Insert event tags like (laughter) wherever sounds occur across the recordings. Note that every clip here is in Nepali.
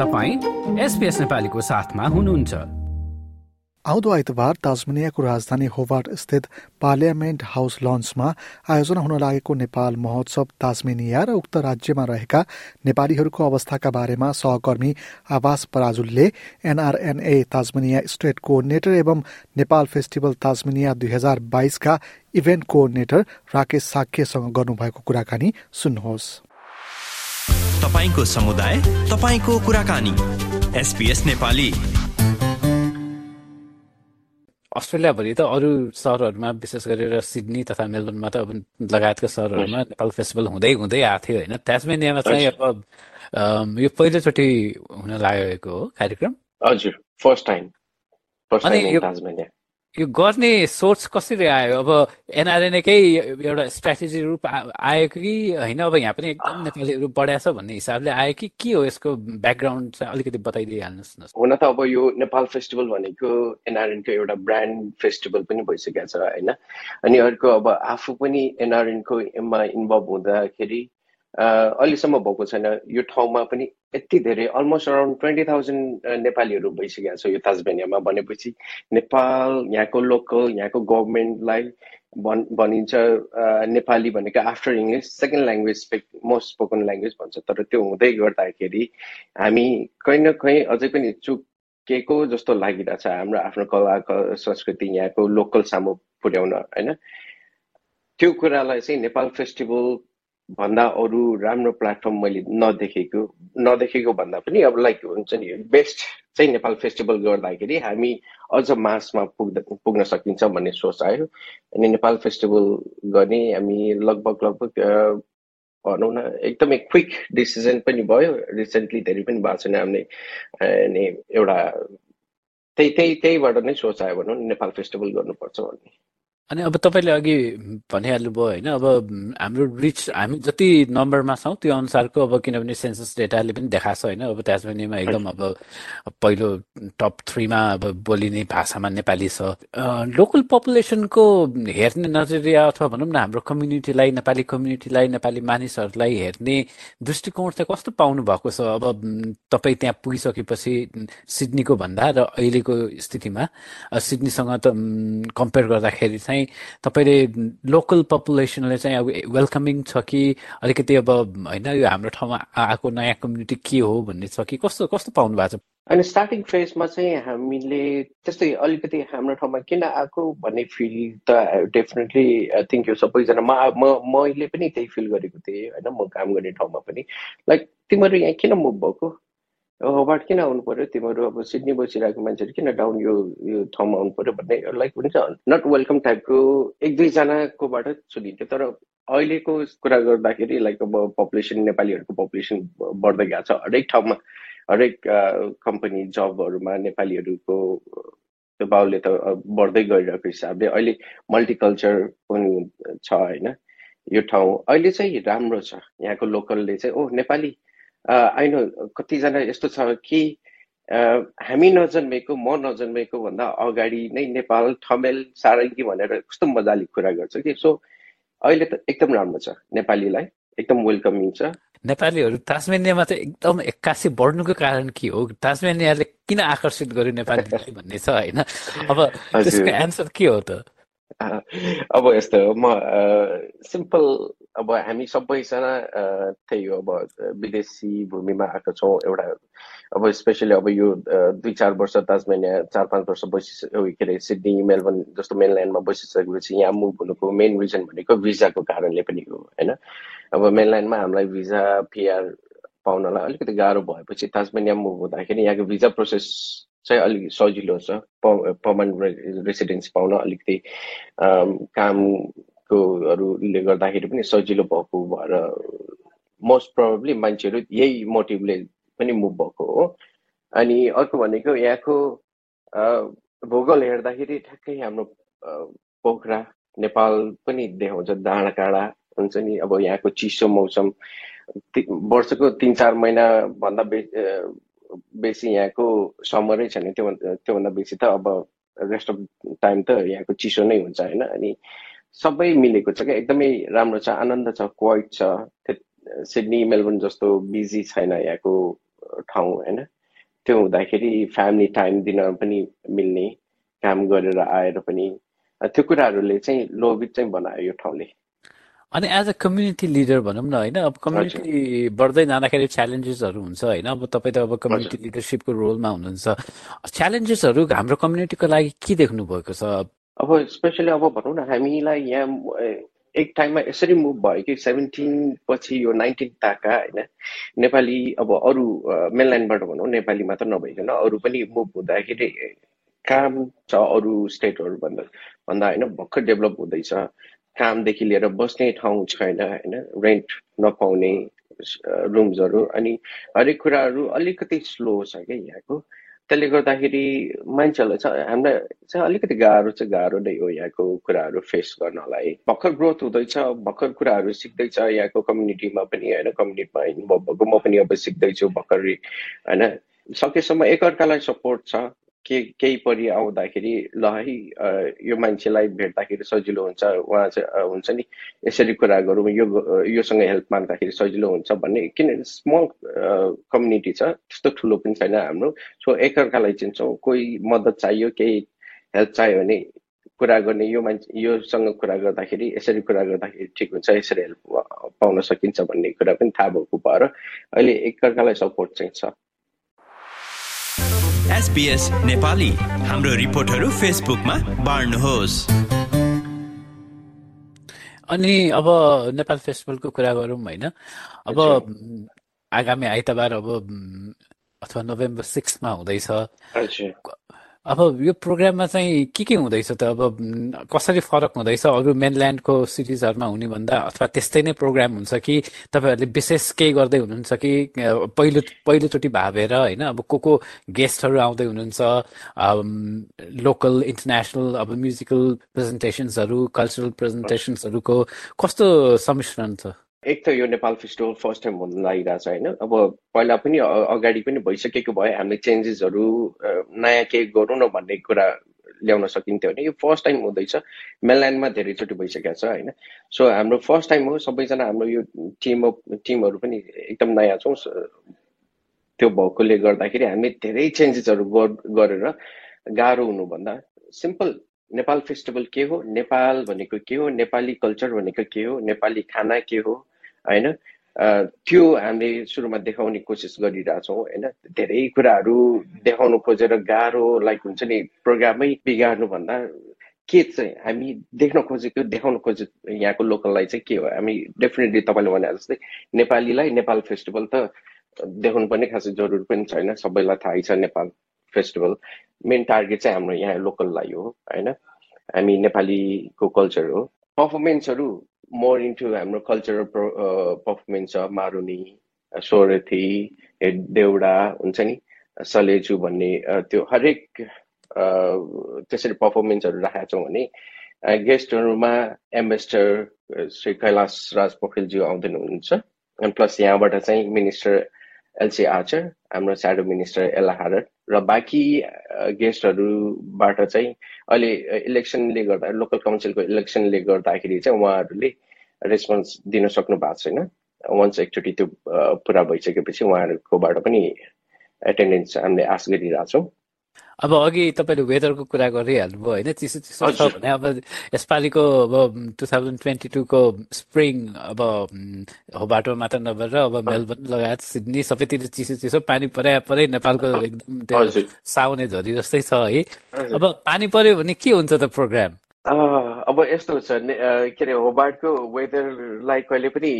तपाईँ एसपिएस नेपालीको साथमा हुनुहुन्छ। आउँदो आइतबार ताजमेनियाको राजधानी होबार्ट स्थित पार्लियामेन्ट हाउस लन्चमा आयोजना हुन लागेको नेपाल महोत्सव ताजमेनिया र उक्त राज्यमा रहेका नेपालीहरूको अवस्थाका बारेमा सहकर्मी आवास पराजुलले एनआरएनए ताजमेनिया स्टेट कोअर्डिनेटर एवं नेपाल फेस्टिभल ताजमेनिया दुई हजार बाइसका इभेन्ट कोअर्डिनेटर राकेश साक्यसँग गर्नुभएको कुराकानी सुन्नुहोस्। तपाईँको समुदाय तपाईँको कुराकानी। एसपिएस नेपाली। अस्ट्रेलियाभरि त अरू सहरहरूमा विशेष गरेर सिडनी तथा मेलबर्नमा त अब लगायतका सहरहरूमा नेपाल फेस्टिभल हुँदै हुँदै आएको थियो होइन? ट्यासमेनियामा चाहिँ अब यो पहिलोचोटि हुन लागेको हो कार्यक्रम। हजुर फर्स्ट टाइम टाइम यो गर्ने सोर्स कसरी आयो? अब एनआरएनएकै एउटा स्ट्राटेजी रूप आयो कि होइन? अब यहाँ पनि एकदम नेपालीहरू बढाएछ भन्ने हिसाबले आयो कि के हो यसको ब्याकग्राउन्ड चाहिँ अलिकति बताइदिइहाल्नुहोस् न हुन त अब यो नेपाल फेस्टिभल भनेको एनआरएनको एउटा ब्रान्ड फेस्टिभल पनि भइसकेको छ होइन? अनि अर्को अब आफू पनि एनआरएनको मा इन्भल्भ हुँदाखेरि अहिलेसम्म भएको छैन। यो ठाउँमा पनि यति धेरै अलमोस्ट अराउन्ड ट्वेन्टी थाउजन्ड नेपालीहरू भइसकेको छ यो ताजबेनियामा भनेपछि। नेपाल यहाँको लोकल यहाँको गभर्मेन्टलाई भन् भनिन्छ नेपाली भनेको after English second language most spoken language भन्छ। तर त्यो हुँदै गर्दाखेरि हामी कहीँ न कहीँ अझै पनि चुकेको जस्तो लागिरहेछ हाम्रो आफ्नो कला संस्कृति यहाँको लोकल सामु पुर्याउन होइन? त्यो कुरालाई चाहिँ नेपाल फेस्टिभल भन्दा अरू राम्रो प्लेटफर्म मैले नदेखेको नदेखेको भन्दा पनि अब लाइक हुन्छ नि बेस्ट चाहिँ नेपाल फेस्टिभल गर्दाखेरि हामी अझ मासमा पुग्दा पुग्न सकिन्छ भन्ने सोच आयो। अनि नेपाल फेस्टिभल गर्ने हामी लगभग लगभग भनौँ न एकदमै क्विक डिसिजन पनि भयो। रिसेन्टली धेरै पनि भएको छैन हामीले अनि एउटा त्यही त्यही त्यहीबाट नै सोच आयो भनौँ नेपाल फेस्टिभल गर्नुपर्छ भन्ने। अनि अब तपाईँले अघि भनिहाल्नुभयो होइन अब हाम्रो रिच हामी जति नम्बरमा छौँ त्यो अनुसारको अब किनभने सेन्सस डेटाले पनि देखाएको छ होइन अब त्याजमेनीमा एकदम अब पहिलो टप थ्रीमा अब बोलिने भाषामा नेपाली छ। लोकल पपुलेसनको हेर्ने नजरिया अथवा भनौँ न हाम्रो कम्युनिटीलाई नेपाली कम्युनिटीलाई नेपाली मानिसहरूलाई हेर्ने दृष्टिकोण चाहिँ कस्तो पाउनु भएको छ? अब तपाईँ त्यहाँ पुगिसकेपछि सिडनीको भन्दा र अहिलेको स्थितिमा सिडनीसँग त कम्पेयर गर्दाखेरि चाहिँ चाहिँ तपाईँले लोकल पपुलेसनले चाहिँ अब वेलकमिङ छ कि अलिकति अब होइन यो हाम्रो ठाउँमा आएको नयाँ कम्युनिटी के हो भन्ने छ कि? कस्तो कस्तो पाउनु भएको छ? अनि स्टार्टिङ फेजमा चाहिँ हामीले त्यस्तै अलिकति हाम्रो ठाउँमा किन आएको भन्ने फिल त डेफिनेटली आई थिङ्क यो सबैजना म मैले पनि त्यही फिल गरेको थिएँ होइन म काम गर्ने ठाउँमा पनि। लाइक तिमीहरू यहाँ किन मुभ भएको? होबार्ट किन आउनु पर्यो? तिमीहरू अब सिडनी बसिरहेको मान्छेहरू किन डाउन यो यो ठाउँमा आउनु पर्यो भन्ने लाइक हुन्छ नट वेलकम टाइपको एक दुईजनाकोबाट सुनिन्थ्यो। तर अहिलेको कुरा गर्दाखेरि लाइक अब पपुलेसन नेपालीहरूको पपुलेसन बढ्दै गएको छ हरेक ठाउँमा। हरेक कम्पनी जबहरूमा नेपालीहरूको त्यो बाउले त बढ्दै गइरहेको हिसाबले अहिले मल्टिकल्चर पनि छ होइन? यो ठाउँ अहिले चाहिँ राम्रो छ। यहाँको लोकलले चाहिँ ओ नेपाली आइनो कतिजना यस्तो छ कि हामी नजन्मेको म नजन्मेको भन्दा अगाडि नै नेपाल ठमेल सारङ्गी भनेर कस्तो मजाले कुरा गर्छ कि? सो अहिले त एकदम राम्रो छ नेपालीलाई एकदम वेलकमिङ छ। नेपालीहरू ताजमेनियामा चाहिँ एकदम एक्कासी बढ्नुको कारण के हो? ताजमेनियाले किन आकर्षित गर्यो नेपाली भन्ने छ होइन? अब त्यसको एन्सर के हो त? अब यस्तो हो म सिम्पल अब हामी सबैजना त्यही हो अब विदेशी भूमिमा आएको छौँ एउटा अब स्पेसली अब यो दुई चार वर्ष ताजमेनिया चार पाँच वर्ष बसि के अरे सिडनी मेलबर्न जस्तो मेनल्यान्डमा बसिसकेपछि यहाँ मुभ हुनुको मेन रिजन भनेको भिजाको कारणले पनि हो होइन? अब मेनल्यान्डमा हामीलाई भिजा पिआर पाउनलाई अलिकति गाह्रो भएपछि ताजमेनिया मुभ हुँदाखेरि यहाँको भिजा प्रोसेस चाहिँ अलिक सजिलो छ पर्मानेन्ट रेसिडेन्स पाउन अलिकति कामकोहरूले गर्दाखेरि पनि सजिलो भएको भएर मोस्ट प्रब्लली मान्छेहरू यही मोटिभले पनि मुभ भएको हो। अनि अर्को भनेको यहाँको भूगोल हेर्दाखेरि ठ्याक्कै हाम्रो पोखरा नेपाल पनि देखाउँछ डाँडा काँडा हुन्छ नि। अब यहाँको चिसो मौसम वर्षको तिन चार महिनाभन्दा बे बेसी यहाँको समरै छैन। त्यो त्योभन्दा बेसी त अब रेस्ट अफ टाइम त यहाँको चिसो नै हुन्छ होइन? अनि सबै मिलेको छ क्या? एकदमै राम्रो छ आनन्द छ क्वाइट छ। सिडनी मेलबर्न जस्तो बिजी छैन यहाँको ठाउँ होइन? त्यो हुँदाखेरि फ्यामिली टाइम दिन पनि मिल्ने काम गरेर आएर पनि त्यो कुराहरूले चाहिँ लोभित चाहिँ बनायो यो ठाउँले। अनि एज अ कम्युनिटी लिडर भनौँ न होइन? अब कम्युनिटी बढ्दै जाँदाखेरि च्यालेन्जेसहरू हुन्छ होइन? अब तपाईँ त अब कम्युनिटी लिडरसिपको रोलमा हुनुहुन्छ। च्यालेन्जेसहरू हाम्रो कम्युनिटीको लागि के देख्नु भएको छ? अब स्पेसली अब भनौँ न हामीलाई यहाँ एक टाइममा यसरी मुभ भयो कि सेभेन्टिन पछि यो नाइन्टिन ताका होइन? नेपाली अब अरू मेनल्यान्डबाट भनौँ नेपाली मात्र नभइकन अरू पनि मुभ हुँदाखेरि काम छ अरू स्टेटहरू भन्दा भन्दा होइन भर्खर डेभलप हुँदैछ। कामदेखि लिएर बस्ने ठाउँ छैन होइन? रेन्ट नपाउने रुम्सहरू अनि हरेक कुराहरू अलिकति स्लो छ क्या यहाँको। त्यसले गर्दाखेरि मान्छेहरूलाई चाहिँ हामीलाई चाहिँ अलिकति गाह्रो चाहिँ गाह्रो नै हो यहाँको कुराहरू फेस गर्नलाई। भर्खर ग्रोथ हुँदैछ भर्खर कुराहरू सिक्दैछ यहाँको कम्युनिटीमा पनि होइन? कम्युनिटीमा इन्भल्भ भएको म पनि अब सिक्दैछु भर्खर होइन? सकेसम्म एकअर्कालाई सपोर्ट छ। के केही परि आउँदाखेरि ल है यो मान्छेलाई भेट्दाखेरि सजिलो हुन्छ उहाँ चाहिँ हुन्छ नि यसरी कुरा गरौँ यो योसँग हेल्प माग्दाखेरि सजिलो हुन्छ भन्ने किन स्मल कम्युनिटी छ त्यस्तो ठुलो पनि छैन हाम्रो। सो एकअर्कालाई चिन्छौँ कोही मद्दत चाहियो केही हेल्प चाहियो भने कुरा गर्ने यो मान्छे योसँग कुरा गर्दाखेरि यसरी कुरा गर्दाखेरि ठिक हुन्छ यसरी हेल्प पाउन सकिन्छ भन्ने कुरा पनि थाहा भएको भएर अहिले एकअर्कालाई सपोर्ट चाहिँ छ। एसपिएस नेपाली। हाम्रो रिपोर्टहरू फेसबुकमा बाँड्नुहोस्। अनि अब नेपाल फेस्टिभलको कुरा गरौँ होइन। अब आगामी आइतबार अब अथवा नोभेम्बर सिक्समा हुँदैछ। अब यो प्रोग्राममा चाहिँ के के हुँदैछ त? अब कसरी फरक हुँदैछ? अरू मेनल्यान्डको सिटिजहरूमा हुने भन्दा अथवा त्यस्तै नै प्रोग्राम हुन्छ कि तपाईँहरूले विशेष केही गर्दै हुनुहुन्छ कि पहिलो पहिलोचोटि भावेर होइन? अब को को गेस्टहरू आउँदै हुनुहुन्छ? लोकल इन्टरनेसनल अब म्युजिकल प्रेजेन्टेसन्सहरू कल्चरल प्रेजेन्टेसन्सहरूको कस्तो सम्मिश्रण छ? एक त यो नेपाल फेस्टिभल फर्स्ट टाइम हुन लागिरहेको छ होइन? अब पहिला पनि अगाडि पनि भइसकेको भए हामीले चेन्जेसहरू नयाँ केही गरौँ न भन्ने कुरा ल्याउन सकिन्थ्यो भने यो फर्स्ट टाइम हुँदैछ। मेनल्यान्डमा धेरैचोटि भइसकेको छ होइन? सो हाम्रो फर्स्ट टाइम हो सबैजना हाम्रो यो टिम टिमहरू पनि एकदम नयाँ छौँ। त्यो भएकोले गर्दाखेरि हामी धेरै चेन्जेसहरू गरेर गाह्रो हुनुभन्दा सिम्पल नेपाल फेस्टिभल के हो? नेपाल भनेको के हो? नेपाली कल्चर भनेको के हो? नेपाली खाना के हो? होइन? त्यो हामीले सुरुमा देखाउने कोसिस गरिरहेछौँ होइन? धेरै कुराहरू देखाउनु खोजेर गाह्रो लाइक हुन्छ नि प्रोग्रामै बिगार्नुभन्दा के चाहिँ हामी देख्न खोजेको देखाउन खोजे यहाँको लोकललाई चाहिँ के हो? हामी डेफिनेटली तपाईँले भने जस्तै नेपालीलाई नेपाल फेस्टिभल त देखाउनु पर्ने खासै जरुरी पनि छैन सबैलाई थाहै छ नेपाल। फेस्टिभल मेन टार्गेट चाहिँ हाम्रो यहाँ लोकललाई हो होइन? हामी नेपालीको कल्चर हो। पर्फर्मेन्सहरू मोर इन्टु हाम्रो कल्चरल पर्फर्मेन्स छ मारुनी सोरथी देउडा हुन्छ नि सलेजु भन्ने त्यो हरेक त्यसरी पर्फर्मेन्सहरू राखेका छौँ भने गेस्टहरूमा एम्बेसडर श्री कैलाश राज पोखरेलज्यू आउँदैन हुनुहुन्छ प्लस यहाँबाट चाहिँ मिनिस्टर एलसी आचर हाम्रो स्याडो मिनिस्टर एला हारर र बाँकी गेस्टहरूबाट चाहिँ अहिले इलेक्सनले गर्दा लोकल काउन्सिलको इलेक्सनले गर्दाखेरि चाहिँ उहाँहरूले रेस्पोन्स दिन सक्नु भएको छैन। वन्स एकचोटि त्यो पुरा भइसकेपछि उहाँहरूकोबाट पनि एटेन्डेन्स हामीले आश गरिरहेछौँ। अब अघि तपाईँले वेदरको कुरा गरिहाल्नुभयो होइन चिसो चिसो छ भने अब यसपालिको अब टु थाउजन्ड ट्वेन्टी टूको स्प्रिङ अब हो बाटो मात्र नभएर अब मेलबर्न लगायत सिडनी सबैतिर चिसो चिसो पानी परे परे नेपालको एकदम त्यो साउने झरी जस्तै छ है। अब पानी पर्यो भने के हुन्छ त प्रोग्राम? अब यस्तो छ के अरे होबार्टको वेदरलाई कहिले पनि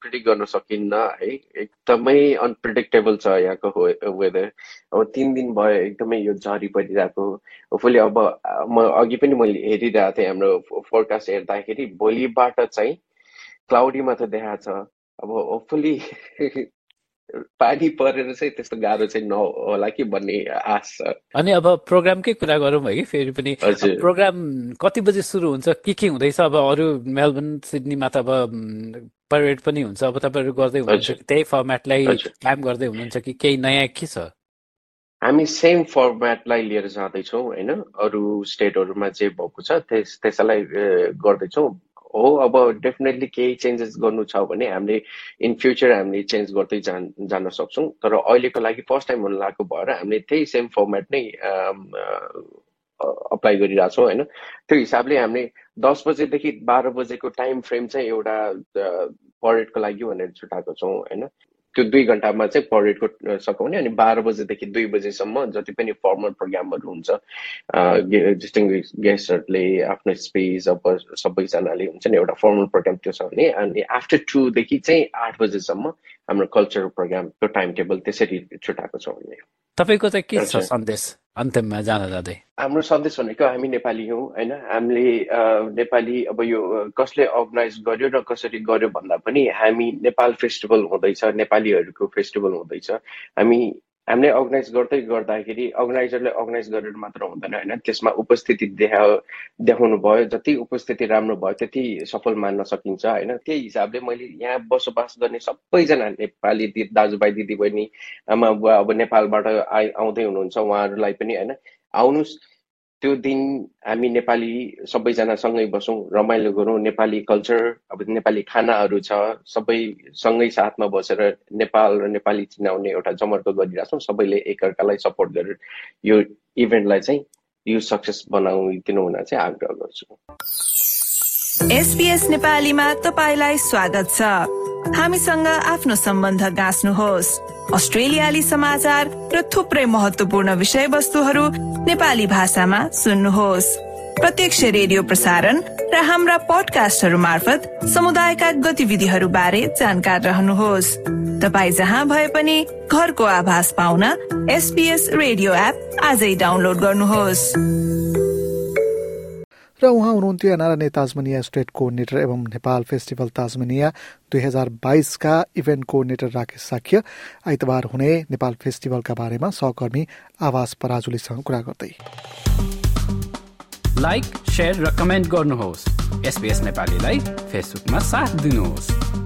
प्रिडिक्ट गर्न सकिन्न है। एकदमै अनप्रिडिक्टेबल छ यहाँको वेदर अब तिन दिन भयो एकदमै यो झरी परिरहेको। होपफुली अब म अघि पनि मैले हेरिरहेको थिएँ हाम्रो फोरकास्ट हेर्दाखेरि भोलिबाट चाहिँ क्लाउडी मात्र देखाएको छ। अब होपफुली (laughs) पानी परेर चाहिँ त्यस्तो गाह्रो चाहिँ नहोला कि भन्ने आश। छ अनि अब प्रोग्रामकै कुरा गरौँ है कि फेरि पनि? प्रोग्राम कति बजे सुरु हुन्छ? के के हुँदैछ? अब अरू मेलबर्न सिडनीमा त अब परेड पनि हुन्छ। अब तपाईँहरू गर्दै हुनुहुन्छ कि त्यही फर्मेटलाई काम गर्दै हुनुहुन्छ कि केही नयाँ के छ? हामी सेम फर्मेटलाई लिएर जाँदैछौँ होइन? अरू स्टेटहरूमा जे भएको छ त्यस त्यसैलाई गर्दैछौँ। हो अब डेफिनेटली केही चेन्जेस गर्नु छ भने हामीले इन फ्युचर हामीले चेन्ज गर्दै जान जान सक्छौँ। तर अहिलेको लागि फर्स्ट टाइम हुन लागेको भएर हामीले त्यही सेम फर्मेट नै अप्लाई गरिरहेछौँ होइन? त्यो हिसाबले हामीले दस बजेदेखि बाह्र बजेको टाइम फ्रेम चाहिँ एउटा परेडको लागि भनेर छुट्याएको छौँ होइन? त्यो दुई घन्टामा चाहिँ परेडको सघाउने अनि बाह्र बजेदेखि दुई बजेसम्म जति पनि फर्मल प्रोग्रामहरू हुन्छ डिस्टिङ गेस्टहरूले आफ्नो स्पेस अब सबैजनाले हुन्छ नि एउटा फर्मल प्रोग्राम त्यो छ भने अनि आफ्टर टूदेखि चाहिँ आठ बजेसम्म हाम्रो कल्चरल प्रोग्रामको टाइम टेबल त्यसरी छुट्याएको छ। भने तपाईँको चाहिँ के छ सन्देश? अन्तिममा जान जाँदै। हाम्रो सन्देश भनेको हामी नेपाली हौँ होइन? हामीले नेपाली अब यो कसले अर्गनाइज गर्यो र कसरी गर्यो भन्दा पनि हामी नेपाल फेस्टिभल हुँदैछ नेपालीहरूको फेस्टिभल हुँदैछ। हामी हामीले अर्गनाइज गर्दै गर्दाखेरि अर्गनाइजरले अर्गनाइज गरेर मात्र हुँदैन होइन? त्यसमा उपस्थिति देखा देखाउनु भयो जति उपस्थिति राम्रो भयो त्यति सफल मान्न सकिन्छ होइन? त्यही हिसाबले मैले यहाँ बसोबास गर्ने सबैजना नेपाली दाजुभाइ दिदीबहिनी आमा बुवा अब नेपालबाट आइ आउँदै हुनुहुन्छ उहाँहरूलाई पनि होइन? आउनुहोस् त्यो दिन हामी नेपाली सबैजना सँगै बसौँ। रमाइलो गरौँ। नेपाली कल्चर अब नेपाली खानाहरू छ। सबै सँगै साथमा बसेर नेपाल र नेपाली चिनाउने एउटा जमर्को गरिरहेछौँ सबैले एकअर्कालाई सपोर्ट गरेर यो इभेन्टलाई चाहिँ यो सक्सेस बनाइदिनु हुन चाहिँ आग्रह गर्छु। एसपीएस नेपालीमा तपाईँलाई स्वागत छ। हामीसँग आफ्नो सम्बन्ध गाँच्नुहोस्। अस्ट्रेलियाली समाचार र थुप्रै महत्वपूर्ण विषयवस्तुहरू नेपाली भाषामा सुन्नुहोस्। प्रत्यक्ष रेडियो प्रसारण र हाम्रा पडकास्टहरू मार्फत समुदायका गतिविधिहरू बारे जानकार रहनुहोस्। तपाईँ जहाँ भए पनि घरको आभास पाउन एसपीएस रेडियो एप आजै डाउनलोड गर्नुहोस्। र उहाँ हुनुहुन्थ्यो एनआरएनए ताजमनिया स्टेट कोअर्डिनेटर एवं नेपाल फेस्टिभल ताजमनिया दुई हजार बाइसका इभेन्ट कोअर्डिनेटर राकेश साख्य आइतबार हुने नेपाल फेस्टिभलका बारेमा सहकर्मी आवास पराजुलीसँग कुरा गर्दै। लाइक र कमेन्ट गर्नुहोस्। नेपालीलाई फेसबुकमा साथ दिनुहोस्।